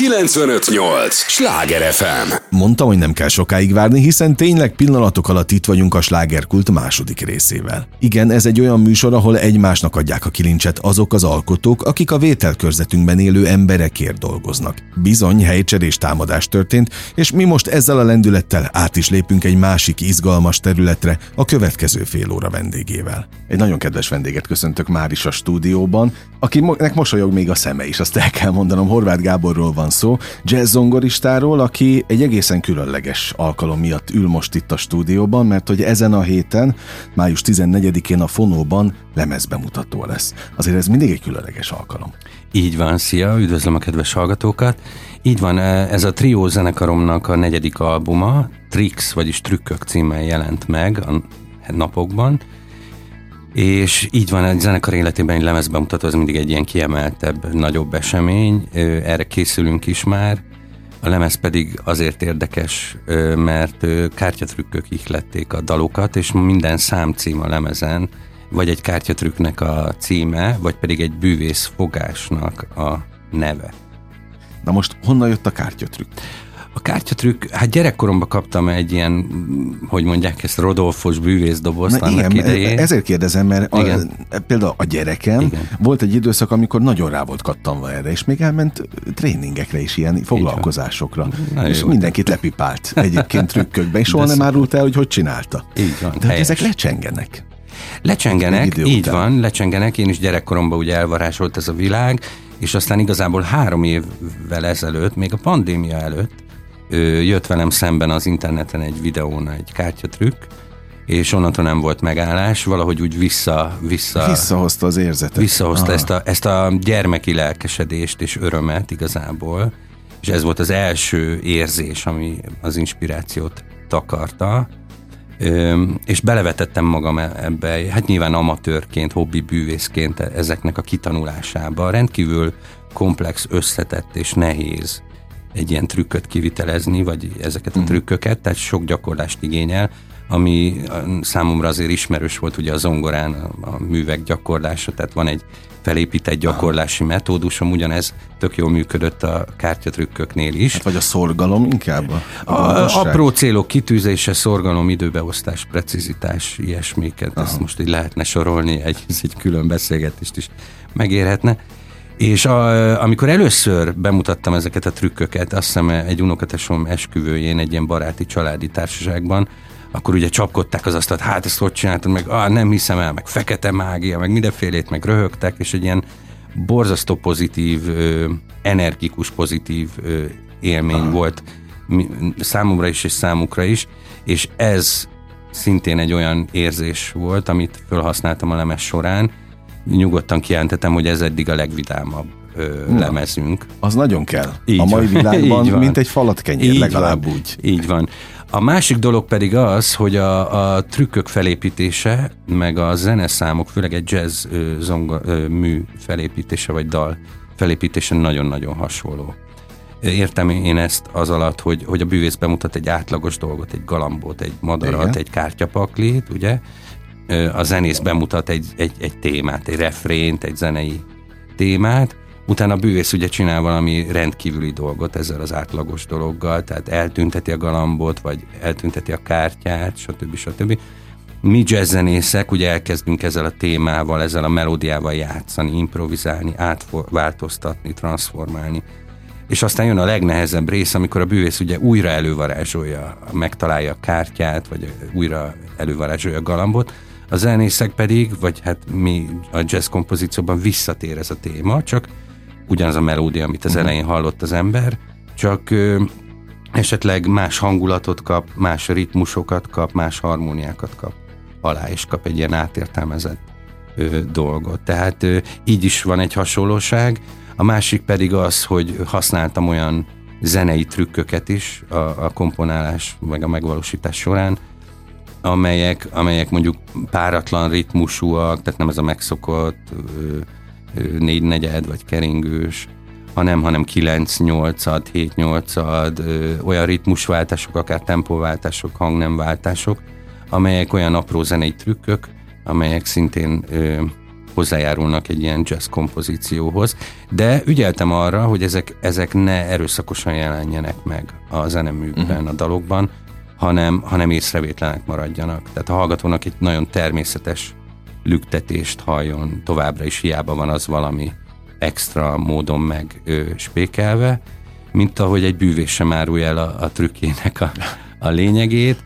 958! Sláger FM! Mondtam, hogy nem kell sokáig várni, hiszen tényleg pillanatok alatt itt vagyunk a slágerkult második részével. Igen, ez egy olyan műsor, ahol egymásnak adják a kilincset azok az alkotók, akik a vételkörzetünkben élő emberekért dolgoznak. Bizony, helycserés támadás történt, és mi most ezzel a lendülettel át is lépünk egy másik izgalmas területre a következő fél óra vendégével. Egy nagyon kedves vendéget köszöntök már is a stúdióban, akinek mosolyog még a szeme is, azt el kell mondanom, Horváth Gáborról van szó, jazz zongoristáról, aki egy egészen különleges alkalom miatt ül most itt a stúdióban, mert hogy ezen a héten, május 14-én a Fonóban lemezbemutató lesz. Azért ez mindig egy különleges alkalom. Így van, szia, üdvözlöm a kedves hallgatókat. Így van, ez a trió zenekaromnak a negyedik albuma, Tricks, vagyis Trükkök címmel jelent meg a napokban, és így van, egy zenekar életében egy lemezbemutató, az mindig egy ilyen kiemeltebb, nagyobb esemény, erre készülünk is már, a lemez pedig azért érdekes, mert kártyatrükkök ihlették a dalokat, és minden számcím a lemezen, vagy egy kártyatrükknek a címe, vagy pedig egy bűvész fogásnak a neve. Na most honnan jött a kártyatrükk? A kártyatrükk, hát gyerekkoromban kaptam egy ilyen, hogy mondják ezt, Rodolfos bűvészdobozt Na, annak igen, idején. Ezért kérdezem, mert igen. A, például a gyerekem igen. volt egy időszak, amikor nagyon rá volt kattanva erre, és még elment tréningekre is, ilyen foglalkozásokra. Na, és jó, mindenkit de... lepipált egyébként trükkökbe, és soha nem árult el, hogy hogy csinálta. Így van, De hát ezek lecsengenek. Lecsengenek, így után. van, lecsengenek. Én is gyerekkoromban ugye elvarásolt ez a világ, és aztán igazából három évvel ezelőtt, még a pandémia előtt, jött velem szemben az interneten egy videón egy kártyatrükk, és onnantól nem volt megállás, valahogy úgy vissza... vissza Visszahozta az érzetet. Visszahozta ezt a, ezt a gyermeki lelkesedést és örömet igazából, és ez volt az első érzés, ami az inspirációt takarta, és belevetettem magam e- ebbe, hát nyilván amatőrként, hobbi bűvészként ezeknek a kitanulásába. Rendkívül komplex, összetett és nehéz egy ilyen trükköt kivitelezni, vagy ezeket a trükköket, tehát sok gyakorlást igényel, ami számomra azért ismerős volt ugye a zongorán a, a művek gyakorlása, tehát van egy felépített gyakorlási metódusom, ugyanez tök jól működött a kártyatrükköknél is. Hát vagy a szorgalom inkább? A, a apró célok kitűzése, szorgalom, időbeosztás, precizitás, ilyesmiket, Aha. ezt most így lehetne sorolni, egy, egy külön beszélgetést is megérhetne. És a, amikor először bemutattam ezeket a trükköket, azt hiszem egy unokatesom esküvőjén, egy ilyen baráti családi társaságban, akkor ugye csapkodták az asztalt, hát ezt hogy csináltad, meg ah, nem hiszem el, meg fekete mágia, meg mindenfélét, meg röhögtek, és egy ilyen borzasztó pozitív, ö, energikus pozitív ö, élmény ah. volt számomra is és számukra is, és ez szintén egy olyan érzés volt, amit felhasználtam a lemez során, nyugodtan kijelentetem, hogy ez eddig a legvidámabb ö, lemezünk. Az nagyon kell. Így a mai világban, így van. mint egy falat kenyér, így legalább van. úgy. Így van. A másik dolog pedig az, hogy a, a trükkök felépítése, meg a zeneszámok, főleg egy jazz ö, zonga, ö, mű felépítése, vagy dal felépítése nagyon-nagyon hasonló. Értem én ezt az alatt, hogy, hogy a bűvész bemutat egy átlagos dolgot, egy galambot, egy madarat, Igen. egy kártyapaklit, ugye? A zenész bemutat egy, egy, egy témát, egy refrént, egy zenei témát, utána a bűvész ugye csinál valami rendkívüli dolgot ezzel az átlagos dologgal, tehát eltünteti a galambot, vagy eltünteti a kártyát, stb. stb. Mi jazzzenészek ugye elkezdünk ezzel a témával, ezzel a melódiával játszani, improvizálni, átváltoztatni, transformálni. És aztán jön a legnehezebb rész, amikor a bűvész ugye újra elővarázsolja, megtalálja a kártyát, vagy újra elővarázsolja a galambot, a zenészek pedig, vagy hát mi a jazz kompozícióban visszatér ez a téma, csak ugyanaz a melódia, amit az uh-huh. elején hallott az ember, csak ö, esetleg más hangulatot kap, más ritmusokat kap, más harmóniákat kap alá, és kap egy ilyen átértelmezett ö, dolgot. Tehát ö, így is van egy hasonlóság. A másik pedig az, hogy használtam olyan zenei trükköket is a, a komponálás, meg a megvalósítás során, amelyek, amelyek mondjuk páratlan ritmusúak, tehát nem ez a megszokott négy negyed vagy keringős, hanem, hanem 9-8-ad, 7-8-ad, olyan ritmusváltások, akár tempóváltások, hangnemváltások, amelyek olyan apró zenei trükkök, amelyek szintén ö, hozzájárulnak egy ilyen jazz kompozícióhoz, de ügyeltem arra, hogy ezek, ezek ne erőszakosan jelenjenek meg a zeneműkben, uh-huh. a dalokban, hanem, hanem észrevétlenek maradjanak. Tehát a hallgatónak egy nagyon természetes lüktetést halljon, továbbra is hiába van az valami extra módon meg ő, spékelve, mint ahogy egy bűvés sem árulja el a, a trükkjének a, a lényegét.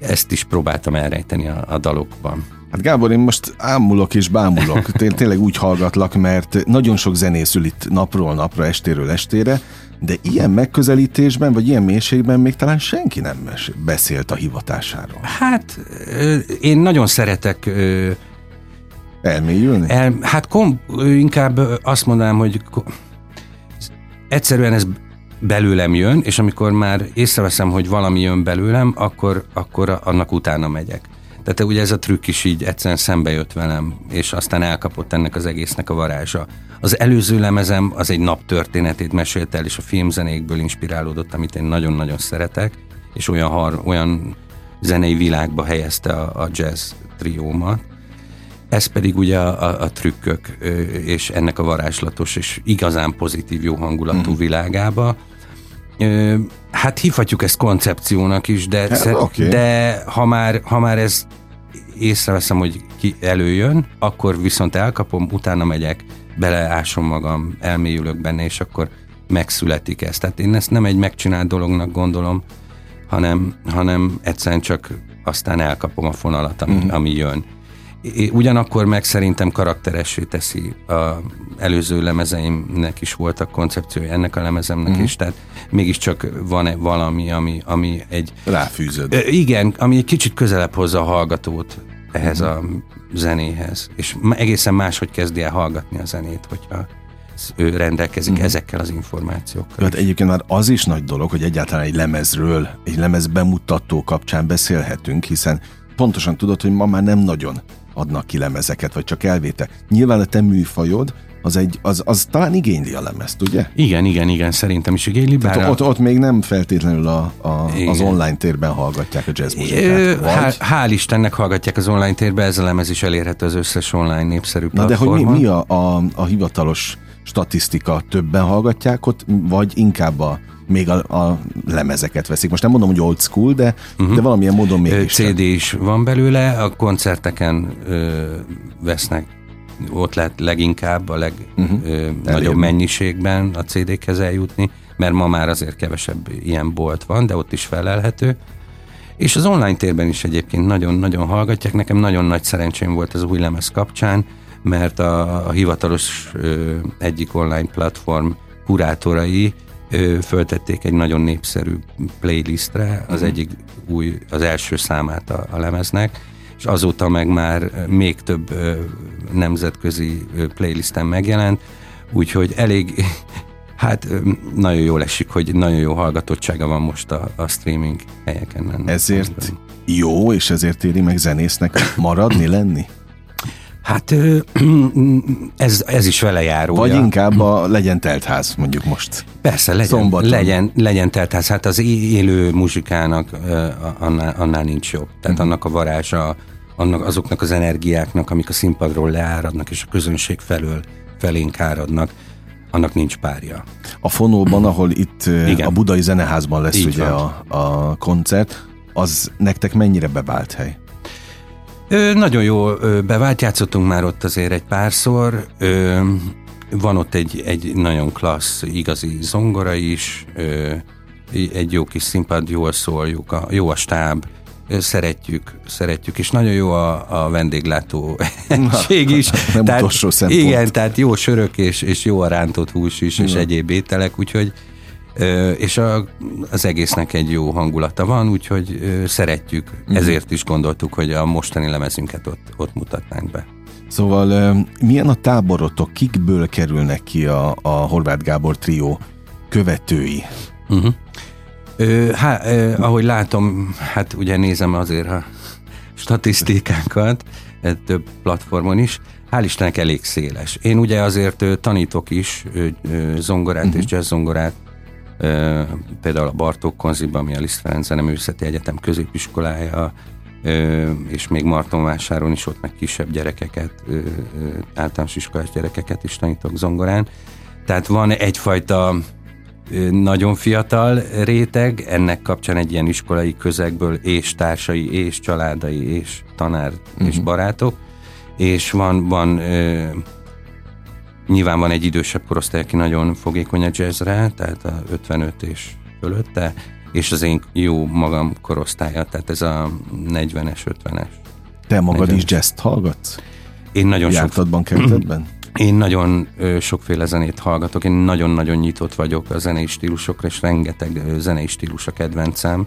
Ezt is próbáltam elrejteni a, a dalokban. Hát Gábor, én most ámulok és bámulok. Té- tényleg úgy hallgatlak, mert nagyon sok zenészül itt napról napra, estéről estére, de ilyen megközelítésben, vagy ilyen mélységben még talán senki nem beszélt a hivatásáról. Hát én nagyon szeretek elmélyülni? El, hát kom, inkább azt mondanám, hogy egyszerűen ez belőlem jön, és amikor már észreveszem, hogy valami jön belőlem, akkor, akkor annak utána megyek. Tehát ugye ez a trükk is így egyszerűen szembe jött velem, és aztán elkapott ennek az egésznek a varázsa. Az előző lemezem az egy nap történetét mesélt el, és a filmzenékből inspirálódott, amit én nagyon-nagyon szeretek, és olyan, har, olyan zenei világba helyezte a, a jazz triómat. Ez pedig ugye a, a, a trükkök és ennek a varázslatos és igazán pozitív, jó hangulatú mm. világába. Hát hívhatjuk ezt koncepciónak is, de, hát, szer- okay. de ha, már, ha már ez észreveszem, hogy ki előjön, akkor viszont elkapom, utána megyek, beleásom magam, elmélyülök benne, és akkor megszületik ez. Tehát én ezt nem egy megcsinált dolognak gondolom, hanem, hanem egyszerűen csak aztán elkapom a fonalat, ami, mm. ami jön. Ugyanakkor meg szerintem karakteressé teszi a előző lemezeimnek is voltak koncepciója, ennek a lemezemnek mm. is, tehát mégiscsak van -e valami, ami, ami egy... Ráfűzöd. Igen, ami egy kicsit közelebb hozza a hallgatót ehhez mm. a zenéhez, és egészen máshogy kezdi el hallgatni a zenét, hogyha ő rendelkezik mm. ezekkel az információkkal. Hát egyébként már az is nagy dolog, hogy egyáltalán egy lemezről, egy lemez bemutató kapcsán beszélhetünk, hiszen pontosan tudod, hogy ma már nem nagyon adnak ki lemezeket, vagy csak elvétel. Nyilván a te műfajod, az, egy, az, az talán igényli a lemezt, ugye? Igen, igen, igen, szerintem is igényli. Bár a... ott, ott még nem feltétlenül a, a, az online térben hallgatják a jazz muzsikát. Vagy... Hál' Istennek hallgatják az online térben, ez a lemez is elérhető az összes online népszerű platformon. Na de hogy mi, mi a, a, a hivatalos statisztika? Többen hallgatják ott, vagy inkább a még a, a lemezeket veszik. Most nem mondom, hogy old school, de, uh-huh. de valamilyen módon még CD is van belőle, a koncerteken ö, vesznek ott lehet leginkább a legnagyobb uh-huh. Ö, mennyiségben a CD-khez eljutni, mert ma már azért kevesebb ilyen bolt van, de ott is felelhető. És az online térben is egyébként nagyon-nagyon hallgatják. Nekem nagyon nagy szerencsém volt az új lemez kapcsán, mert a, a hivatalos ö, egyik online platform kurátorai föltették egy nagyon népszerű playlistre az mhm. egyik új, az első számát a, a lemeznek, és azóta meg már még több nemzetközi playlisten megjelent, úgyhogy elég, hát nagyon jól esik, hogy nagyon jó hallgatottsága van most a, a streaming helyeken. Ezért jó, és ezért éri meg zenésznek maradni, lenni? Hát ez, ez is vele járó. Vagy inkább a legyen teltház, mondjuk most. Persze, legyen, Szombaton. legyen, legyen teltház. Hát az élő muzsikának annál, annál nincs jobb. Tehát uh-huh. annak a varázsa, annak, azoknak az energiáknak, amik a színpadról leáradnak, és a közönség felől felénk áradnak, annak nincs párja. A Fonóban, ahol itt Igen. a Budai Zeneházban lesz Így ugye a, a koncert, az nektek mennyire bevált hely? Ö, nagyon jó ö, bevált, játszottunk már ott azért egy párszor. Ö, van ott egy, egy nagyon klassz, igazi zongora is, ö, egy jó kis színpad, jól szól, jó a, jó a stáb, szeretjük, szeretjük, és nagyon jó a, a vendéglátó egység is. Nem tehát, utolsó szempont. Igen, tehát jó sörök, és, és jó a rántott hús is, és egyéb ételek, úgyhogy és a, az egésznek egy jó hangulata van, úgyhogy szeretjük, mm. ezért is gondoltuk, hogy a mostani lemezünket ott, ott mutatnánk be. Szóval milyen a táborotok, kikből kerülnek ki a, a Horváth Gábor trió követői? Uh-huh. Ö, há, ö, ahogy látom, hát ugye nézem azért a statisztikákat, több platformon is, hál' Istennek elég széles. Én ugye azért tanítok is zongorát uh-huh. és jazz zongorát például a Bartók Konziban, ami a Liszt Ferenc Zeneművészeti Egyetem középiskolája, és még Martonvásáron is ott meg kisebb gyerekeket, általános iskolás gyerekeket is tanítok zongorán. Tehát van egyfajta nagyon fiatal réteg, ennek kapcsán egy ilyen iskolai közegből és társai, és családai, és tanár, uh-huh. és mhm. barátok, és van, van nyilván van egy idősebb korosztály, aki nagyon fogékony a jazzre, tehát a 55 és fölötte, és az én jó magam korosztálya, tehát ez a 40-es, 50-es. Te magad 40-es. is jazz hallgatsz? Én nagyon Jártadban, sok... Én nagyon ö, sokféle zenét hallgatok, én nagyon-nagyon nyitott vagyok a zenei stílusokra, és rengeteg ö, zenei stílus a kedvencem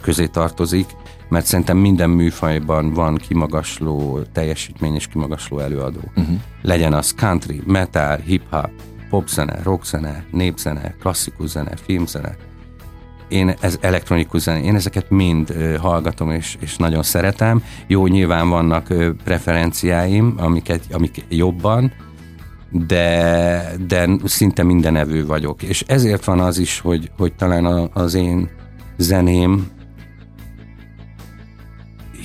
közé tartozik, mert szerintem minden műfajban van kimagasló teljesítmény és kimagasló előadó. Uh-huh. Legyen az country, metal, hip-hop, popzene, rockzene, népzene, klasszikus zene, filmzene, én ez elektronikus zene, én ezeket mind ö, hallgatom és, és nagyon szeretem. Jó, nyilván vannak ö, preferenciáim, amiket, amik jobban, de, de szinte mindenevő vagyok. És ezért van az is, hogy, hogy talán a, az én zeném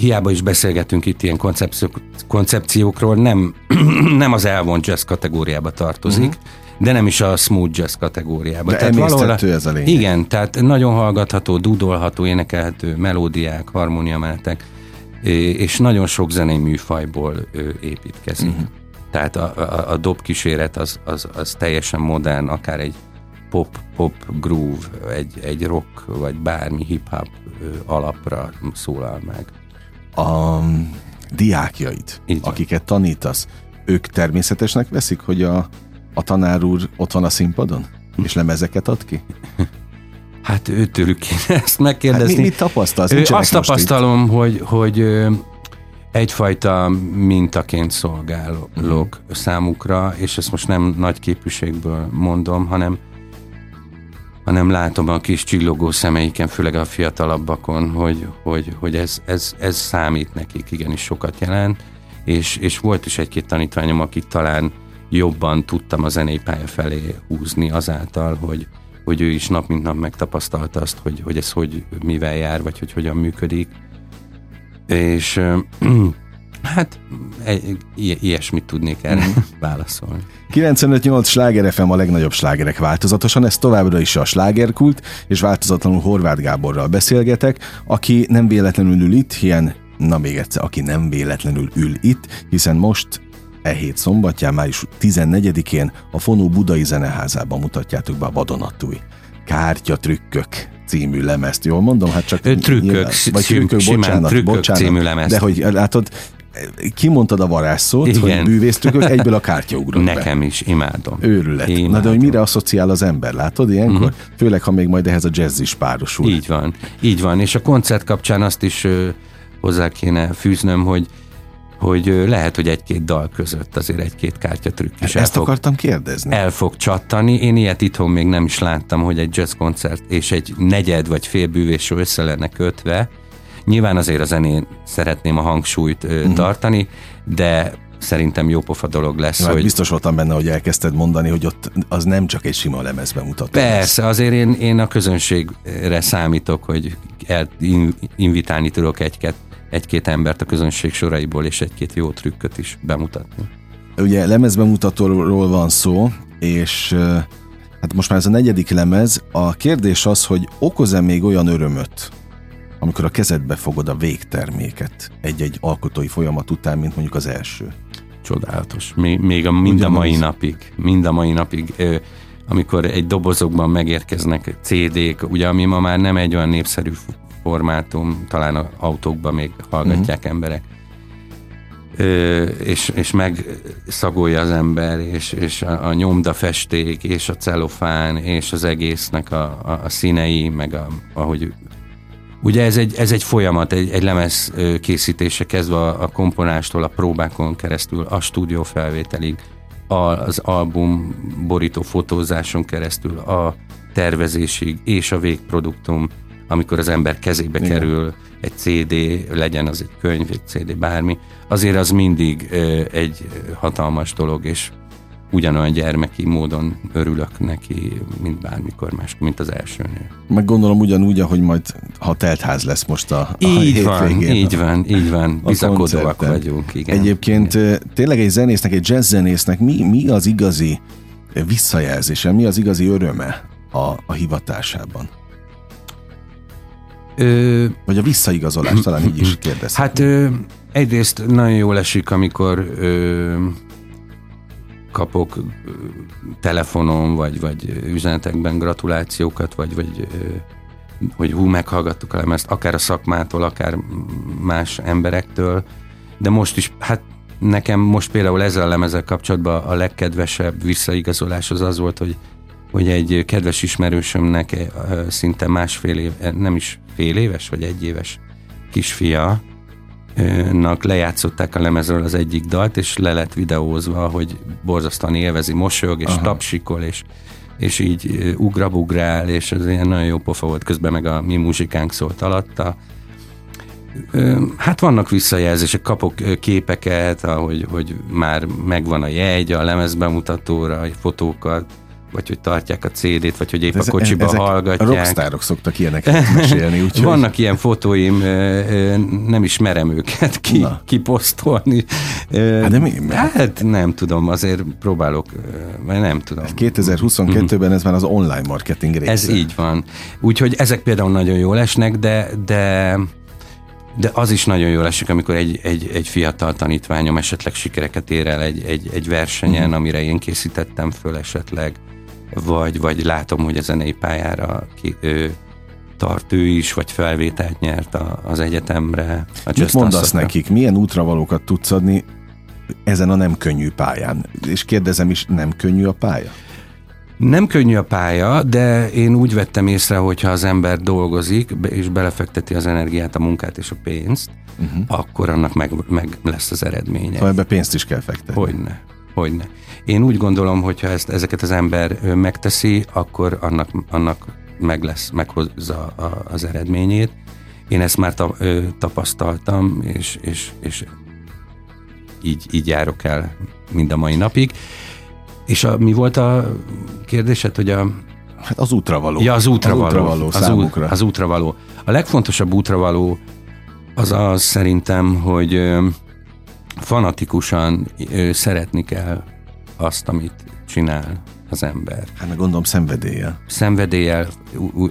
hiába is beszélgetünk itt ilyen koncepciók, koncepciókról, nem, nem az elvont jazz kategóriába tartozik, uh-huh de nem is a smooth jazz kategóriába. De tehát valahol, ez a lényeg. Igen, tehát nagyon hallgatható, dudolható, énekelhető melódiák, harmóniamenetek, és nagyon sok zenei műfajból építkezik. Uh-huh. Tehát a, a, a dobkíséret az, az, az teljesen modern, akár egy pop, pop groove, egy, egy rock, vagy bármi hip-hop alapra szólal meg. A diákjaid, akiket tanítasz, ők természetesnek veszik, hogy a a tanár úr ott van a színpadon? És lemezeket ad ki? Hát őtőlük kéne ezt megkérdezni. Hát mi, mit tapasztalsz? Ő, azt tapasztalom, hogy, hogy egyfajta mintaként szolgálok uh-huh. számukra, és ezt most nem nagy képűségből mondom, hanem hanem látom a kis csillogó szemeiken, főleg a fiatalabbakon, hogy, hogy, hogy ez, ez, ez számít nekik, igenis sokat jelent, és, és volt is egy-két tanítványom, akik talán jobban tudtam a zenei pálya felé húzni azáltal, hogy, hogy ő is nap mint nap megtapasztalta azt, hogy, hogy ez hogy mivel jár, vagy hogy hogyan működik. És hát egy, ilyesmit tudnék erre mm. válaszolni. 95-8 sláger FM a legnagyobb slágerek változatosan, ez továbbra is a slágerkult, és változatlanul Horváth Gáborral beszélgetek, aki nem véletlenül ül itt, ilyen na még egyszer, aki nem véletlenül ül itt, hiszen most E hét szombatján, május 14-én a Fonó Budai Zeneházában mutatjátok be a vadonatúj kártya trükkök című lemezt. Jól mondom? Hát csak trükkök, nyilván, vagy trükkök, bocsánat, trükkök bocsánat, című lemezt. De hogy látod, kimondtad a varázsszót, Igen. hogy bűvésztükök, egyből a kártya ugrott Nekem be. is, imádom. Őrület. Imádom. Na de hogy mire asszociál az ember, látod ilyenkor? Uh-huh. Főleg, ha még majd ehhez a jazz is párosul. Így van, így van. És a koncert kapcsán azt is ö, hozzá kéne fűznöm, hogy hogy lehet, hogy egy-két dal között azért egy-két kártyatrükk is Ezt fog, akartam kérdezni. El fog csattani. Én ilyet itthon még nem is láttam, hogy egy jazz koncert és egy negyed vagy fél bűvés össze lenne kötve. Nyilván azért a zenén szeretném a hangsúlyt uh-huh. tartani, de szerintem jó pofa dolog lesz. Jó, hát hogy... Biztos voltam benne, hogy elkezdted mondani, hogy ott az nem csak egy sima lemezbemutató. Persze, lesz. azért én, én a közönségre számítok, hogy el, invitálni tudok egy-két egy-két embert a közönség soraiból, és egy-két jó trükköt is bemutatni. Ugye lemezbemutatóról van szó, és hát most már ez a negyedik lemez. A kérdés az, hogy okoz-e még olyan örömöt, amikor a kezedbe fogod a végterméket egy-egy alkotói folyamat után, mint mondjuk az első? Csodálatos. Még, még a, mind a mai napig. Mind a mai napig. amikor egy dobozokban megérkeznek CD-k, ugye ami ma már nem egy olyan népszerű formátum, talán a autókban még hallgatják uh-huh. emberek. Ö, és, és megszagolja az ember, és, és a, a nyomdafesték, és a celofán, és az egésznek a, a, a színei, meg a, ahogy Ugye ez egy, ez egy folyamat, egy, egy lemez készítése kezdve a, a komponástól, a próbákon keresztül, a stúdió felvételig, az album borító fotózáson keresztül, a tervezésig és a végproduktum amikor az ember kezébe Igen. kerül egy CD, legyen az egy könyv, egy CD, bármi, azért az mindig egy hatalmas dolog, és ugyanolyan gyermeki módon örülök neki, mint bármikor más, mint az elsőnél. Meg gondolom ugyanúgy, ahogy majd, ha teltház lesz most a, a így van, így van, így van, bizakodóak vagyunk. Igen. Egyébként igen. tényleg egy zenésznek, egy jazz zenésznek mi, mi az igazi visszajelzése, mi az igazi öröme a, a hivatásában? Ö, Vagy a visszaigazolás, talán így is kérdezhetném. Hát ö, egyrészt nagyon jól esik, amikor ö, kapok telefonon, vagy, vagy üzenetekben gratulációkat, vagy, vagy hogy hú, meghallgattuk a lemezt, akár a szakmától, akár más emberektől, de most is, hát nekem most például ezzel a lemezzel kapcsolatban a legkedvesebb visszaigazolás az az volt, hogy, hogy egy kedves ismerősömnek szinte másfél év, nem is fél éves, vagy egy éves kisfia, nak lejátszották a lemezről az egyik dalt, és le lett videózva, hogy borzasztóan élvezi, mosolyog, és Aha. tapsikol, és, és így ugrabugrál, és ez ilyen nagyon jó pofa volt, közben meg a mi muzsikánk szólt alatta. Hát vannak visszajelzések, kapok képeket, ahogy, hogy már megvan a jegy a lemezbemutatóra, fotókat, vagy hogy tartják a CD-t, vagy hogy épp ez, a kocsiba ezek hallgatják. A rockstárok szoktak ilyeneket mesélni. Úgyhogy... Vannak ilyen fotóim, nem is merem őket ki, kiposztolni. Hát, de mi? hát nem tudom, azért próbálok, vagy nem tudom. 2022-ben ez már az online marketing része. Ez így van. Úgyhogy ezek például nagyon jól esnek, de, de de az is nagyon jól esik, amikor egy, egy, egy fiatal tanítványom esetleg sikereket ér el egy, egy, egy versenyen, uh-huh. amire én készítettem föl esetleg, vagy, vagy látom, hogy a zenei pályára ki, ő, tart ő is, vagy felvételt nyert a, az egyetemre. A Mit mondasz nekik? Milyen útravalókat tudsz adni ezen a nem könnyű pályán? És kérdezem is, nem könnyű a pálya? Nem könnyű a pálya, de én úgy vettem észre, hogy ha az ember dolgozik, és belefekteti az energiát, a munkát és a pénzt, uh-huh. akkor annak meg, meg lesz az eredménye. Szóval ebbe pénzt is kell fektetni. Hogyne, hogyne. Én úgy gondolom, hogy ha ezt, ezeket az ember megteszi, akkor annak, annak meg lesz, meghozza a, az eredményét. Én ezt már ta, ö, tapasztaltam, és, és, és így, így járok el mind a mai napig. És a, mi volt a kérdésed, hogy a... Hát az útravaló. Ja, az útravaló. Az útravaló az, út, az útravaló. A legfontosabb útravaló az az szerintem, hogy fanatikusan szeretni kell azt, amit csinál az ember. Hát meg gondolom szenvedéllyel. Szenvedéllyel,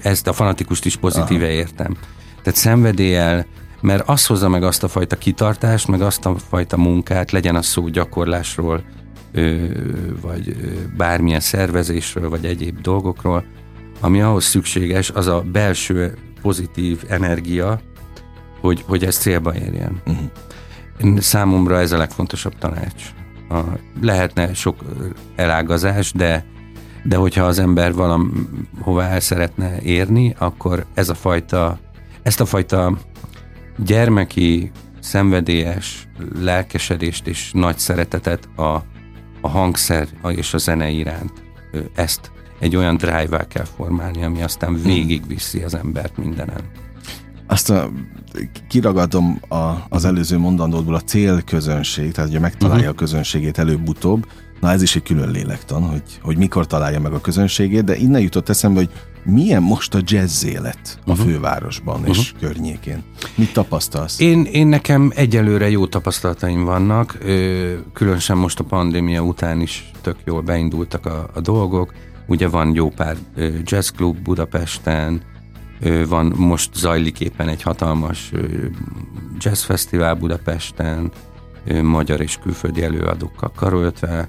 ezt a fanatikust is pozitíve Aha. értem. Tehát szenvedéllyel, mert az hozza meg azt a fajta kitartást, meg azt a fajta munkát, legyen az szó gyakorlásról, vagy bármilyen szervezésről, vagy egyéb dolgokról, ami ahhoz szükséges, az a belső pozitív energia, hogy, hogy ez célba érjen. Uh-huh. Számomra ez a legfontosabb tanács a, lehetne sok elágazás, de, de hogyha az ember valahova el szeretne érni, akkor ez a fajta, ezt a fajta gyermeki, szenvedélyes lelkesedést és nagy szeretetet a, a hangszer és a zene iránt, ezt egy olyan drive kell formálni, ami aztán végigviszi az embert mindenen. Azt a, kiragadom a, az előző mondandódból a célközönség, tehát ugye megtalálja uh-huh. a közönségét előbb-utóbb. Na ez is egy külön lélektan, hogy, hogy mikor találja meg a közönségét, de innen jutott eszembe, hogy milyen most a jazz élet a uh-huh. fővárosban uh-huh. és környékén? Mit tapasztalsz? Én, én nekem egyelőre jó tapasztalataim vannak, különösen most a pandémia után is tök jól beindultak a, a dolgok. Ugye van jó pár jazzklub Budapesten, van, most zajlik éppen egy hatalmas jazzfesztivál Budapesten, magyar és külföldi előadókkal karöltve,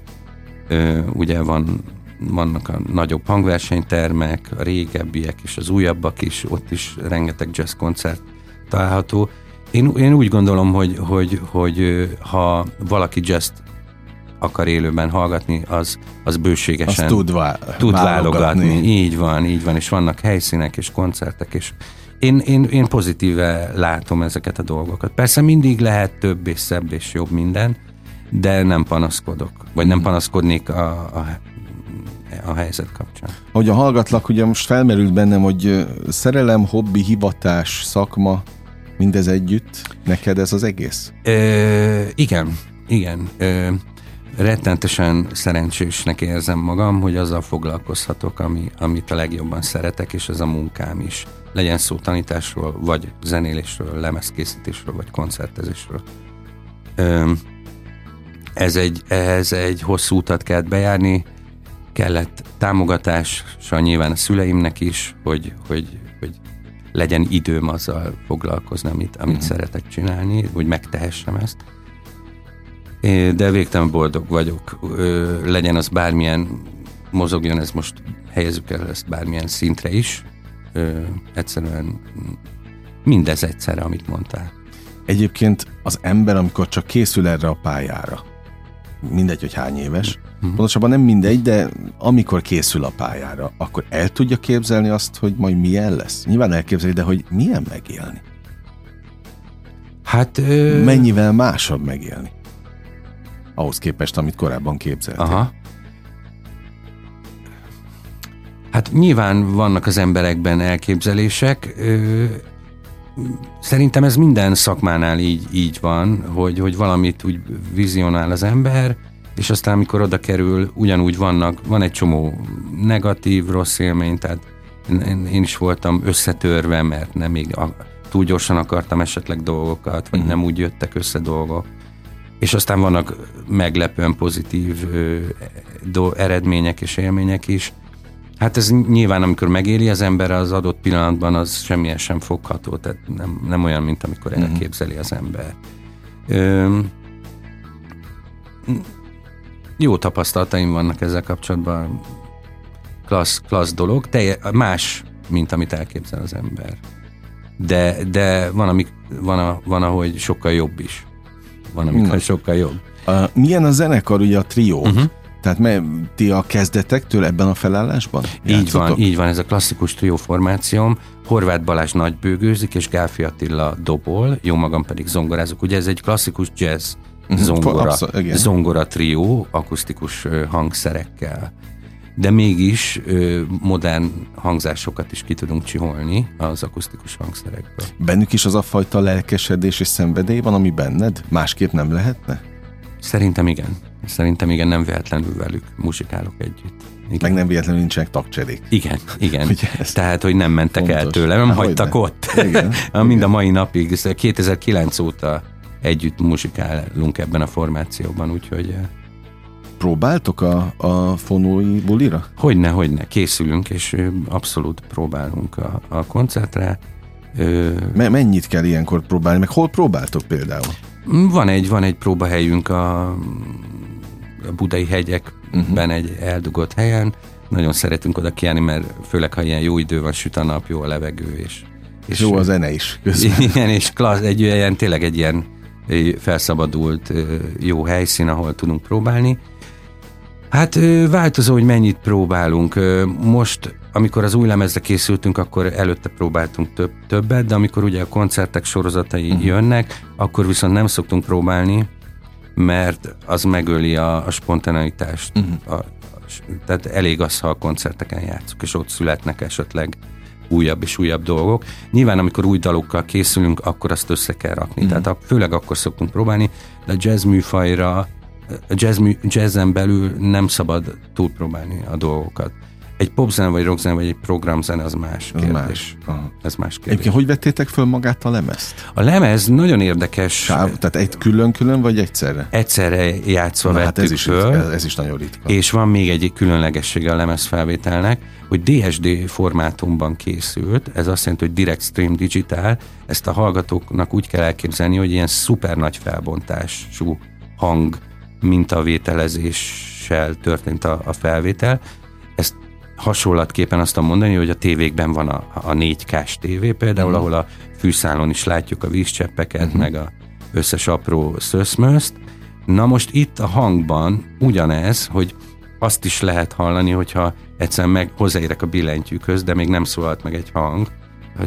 ugye van, vannak a nagyobb hangversenytermek, a régebbiek és az újabbak is, ott is rengeteg jazz koncert található. Én, én úgy gondolom, hogy, hogy, hogy ha valaki jazz akar élőben hallgatni, az, az bőségesen az tud, vá- tud válogatni. válogatni. Így van, így van, és vannak helyszínek és koncertek, és én, én, én pozitíve látom ezeket a dolgokat. Persze mindig lehet több és szebb és jobb minden, de nem panaszkodok, vagy nem panaszkodnék a, a, a helyzet kapcsán. Hogy a hallgatlak, ugye most felmerült bennem, hogy szerelem, hobbi, hivatás, szakma, mindez együtt, neked ez az egész? Ö, igen, igen. Ö, rettentesen szerencsésnek érzem magam, hogy azzal foglalkozhatok, ami, amit a legjobban szeretek, és ez a munkám is. Legyen szó tanításról, vagy zenélésről, lemezkészítésről, vagy koncertezésről. Ez egy, ez egy hosszú utat kellett bejárni, kellett támogatása nyilván a szüleimnek is, hogy, hogy, hogy legyen időm azzal foglalkozni, amit, amit uh-huh. szeretek csinálni, hogy megtehessem ezt. De végtelen boldog vagyok. Legyen az bármilyen, mozogjon ez most, helyezzük el ezt bármilyen szintre is. Egyszerűen mindez egyszerre, amit mondtál. Egyébként az ember, amikor csak készül erre a pályára, mindegy, hogy hány éves, uh-huh. pontosabban nem mindegy, de amikor készül a pályára, akkor el tudja képzelni azt, hogy majd milyen lesz? Nyilván elképzeli, de hogy milyen megélni? Hát... Ö... Mennyivel másabb megélni? Ahhoz képest, amit korábban képzeltél. Aha. Hát nyilván vannak az emberekben elképzelések. Ö, szerintem ez minden szakmánál így, így van, hogy, hogy valamit úgy vizionál az ember, és aztán amikor oda kerül, ugyanúgy vannak, van egy csomó negatív, rossz élmény, tehát én, én is voltam összetörve, mert nem még a, túl gyorsan akartam esetleg dolgokat, vagy mm. nem úgy jöttek össze dolgok. És aztán vannak meglepően pozitív ö, do, eredmények és élmények is. Hát ez nyilván, amikor megéli az ember az adott pillanatban, az semmilyen sem fogható, tehát nem, nem olyan, mint amikor uh-huh. elképzeli az ember. Ö, jó tapasztalataim vannak ezzel kapcsolatban. Klassz, klassz dolog, de más, mint amit elképzel az ember. De, de van, amik, van, a, van, ahogy sokkal jobb is. Van, amikor sokkal jobb. Uh, milyen a zenekar, ugye a trió? Uh-huh. Tehát me, ti a kezdetektől ebben a felállásban? Így van, így van, ez a klasszikus trió formációm. Horváth Balázs nagybőgőzik, és Gálfi Attila dobol, jó magam pedig zongorázok. Ugye ez egy klasszikus jazz mhm. zongora, Abszol, zongora trió, akusztikus hangszerekkel. De mégis ö, modern hangzásokat is ki tudunk csiholni az akusztikus hangszerekből. Bennük is az a fajta lelkesedés és szenvedély van, ami benned? Másképp nem lehetne? Szerintem igen. Szerintem igen, nem véletlenül velük muzsikálok együtt. Igen. Meg nem véletlenül nincsenek tagcserék. Igen, igen. Tehát, hogy nem mentek fontos. el tőle, nem Há, hagytak ne. ott. Igen, Mind a mai napig, 2009 óta együtt muzsikálunk ebben a formációban, úgyhogy... Próbáltok a, a fonói bulira? Hogyne, hogyne, készülünk, és abszolút próbálunk a, a koncertre. Me- mennyit kell ilyenkor próbálni, meg hol próbáltok például? Van egy, van egy próbahelyünk a, a budai hegyekben uh-huh. egy eldugott helyen. Nagyon szeretünk oda kiállni, mert főleg, ha ilyen jó idő van, süt a nap, jó a levegő, és, és jó a zene is. Közben. Igen, és klassz, egy ilyen, tényleg egy ilyen felszabadult jó helyszín, ahol tudunk próbálni. Hát változó, hogy mennyit próbálunk. Most, amikor az új lemezre készültünk, akkor előtte próbáltunk több, többet, de amikor ugye a koncertek sorozatai uh-huh. jönnek, akkor viszont nem szoktunk próbálni, mert az megöli a, a spontaneitást. Uh-huh. A, tehát elég az, ha a koncerteken játszunk, és ott születnek esetleg újabb és újabb dolgok. Nyilván, amikor új dalokkal készülünk, akkor azt össze kell rakni. Uh-huh. Tehát főleg akkor szoktunk próbálni, de a jazz műfajra a jazz, jazzen belül nem szabad túlpróbálni a dolgokat. Egy popzene, vagy rockzene, vagy egy programzene, az más kérdés. Más. Ez más kérdés. Egyébként hogy vettétek föl magát a lemezt? A lemez nagyon érdekes. Sáv, tehát egy külön-külön, vagy egyszerre? Egyszerre játszva Na, vettük hát ez is, föl. Ez, ez is nagyon ritka. És van még egy különlegessége a lemez felvételnek, hogy DSD formátumban készült, ez azt jelenti, hogy Direct Stream Digital, ezt a hallgatóknak úgy kell elképzelni, hogy ilyen szuper nagy felbontású hang mintavételezéssel történt a, a felvétel. Ezt hasonlatképpen azt mondani, hogy a tévékben van a, a 4K-s tévé például, uh-huh. ahol a fűszálon is látjuk a vízcseppeket, uh-huh. meg a összes apró szöszmözt. Na most itt a hangban ugyanez, hogy azt is lehet hallani, hogyha egyszerűen meg hozzáérek a billentyűkhöz, de még nem szólalt meg egy hang,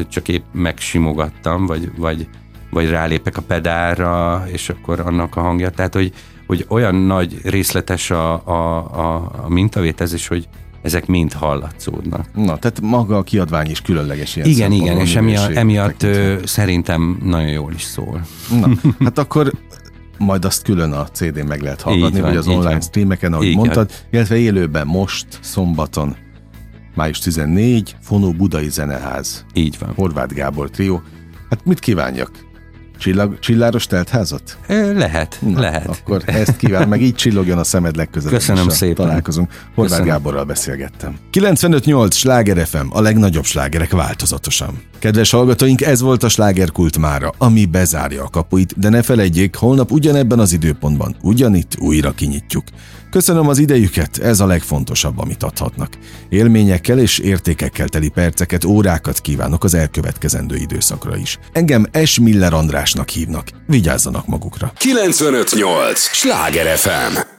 csak épp megsimogattam, vagy, vagy, vagy rálépek a pedálra, és akkor annak a hangja. Tehát, hogy hogy olyan nagy részletes a, a, a, a mintavételezés, hogy ezek mind hallatszódnak. Na, tehát maga a kiadvány is különleges ilyen Igen, igen, és emiatt, emiatt ö, szerintem nagyon jól is szól. Na, hát akkor majd azt külön a CD-n meg lehet hallgatni, van, vagy az online van. streameken, ahogy Így mondtad, illetve élőben most, szombaton, május 14, Fonó Budai Zeneház, Így van. Horváth Gábor trió. Hát mit kívánjak? Csillag, csilláros teltházat? Lehet, Na, lehet. Akkor ezt kíván, meg így csillogjon a szemed legközelebb. Köszönöm szépen. Találkozunk. Horváth Köszönöm. Gáborral beszélgettem. 95.8 Sláger FM, a legnagyobb slágerek változatosan. Kedves hallgatóink, ez volt a slágerkult mára, ami bezárja a kapuit, de ne felejtjék, holnap ugyanebben az időpontban, ugyanitt újra kinyitjuk. Köszönöm az idejüket, ez a legfontosabb, amit adhatnak. Élményekkel és értékekkel teli perceket, órákat kívánok az elkövetkezendő időszakra is. Engem S. Miller Andrásnak hívnak. Vigyázzanak magukra. 958! Sláger FM!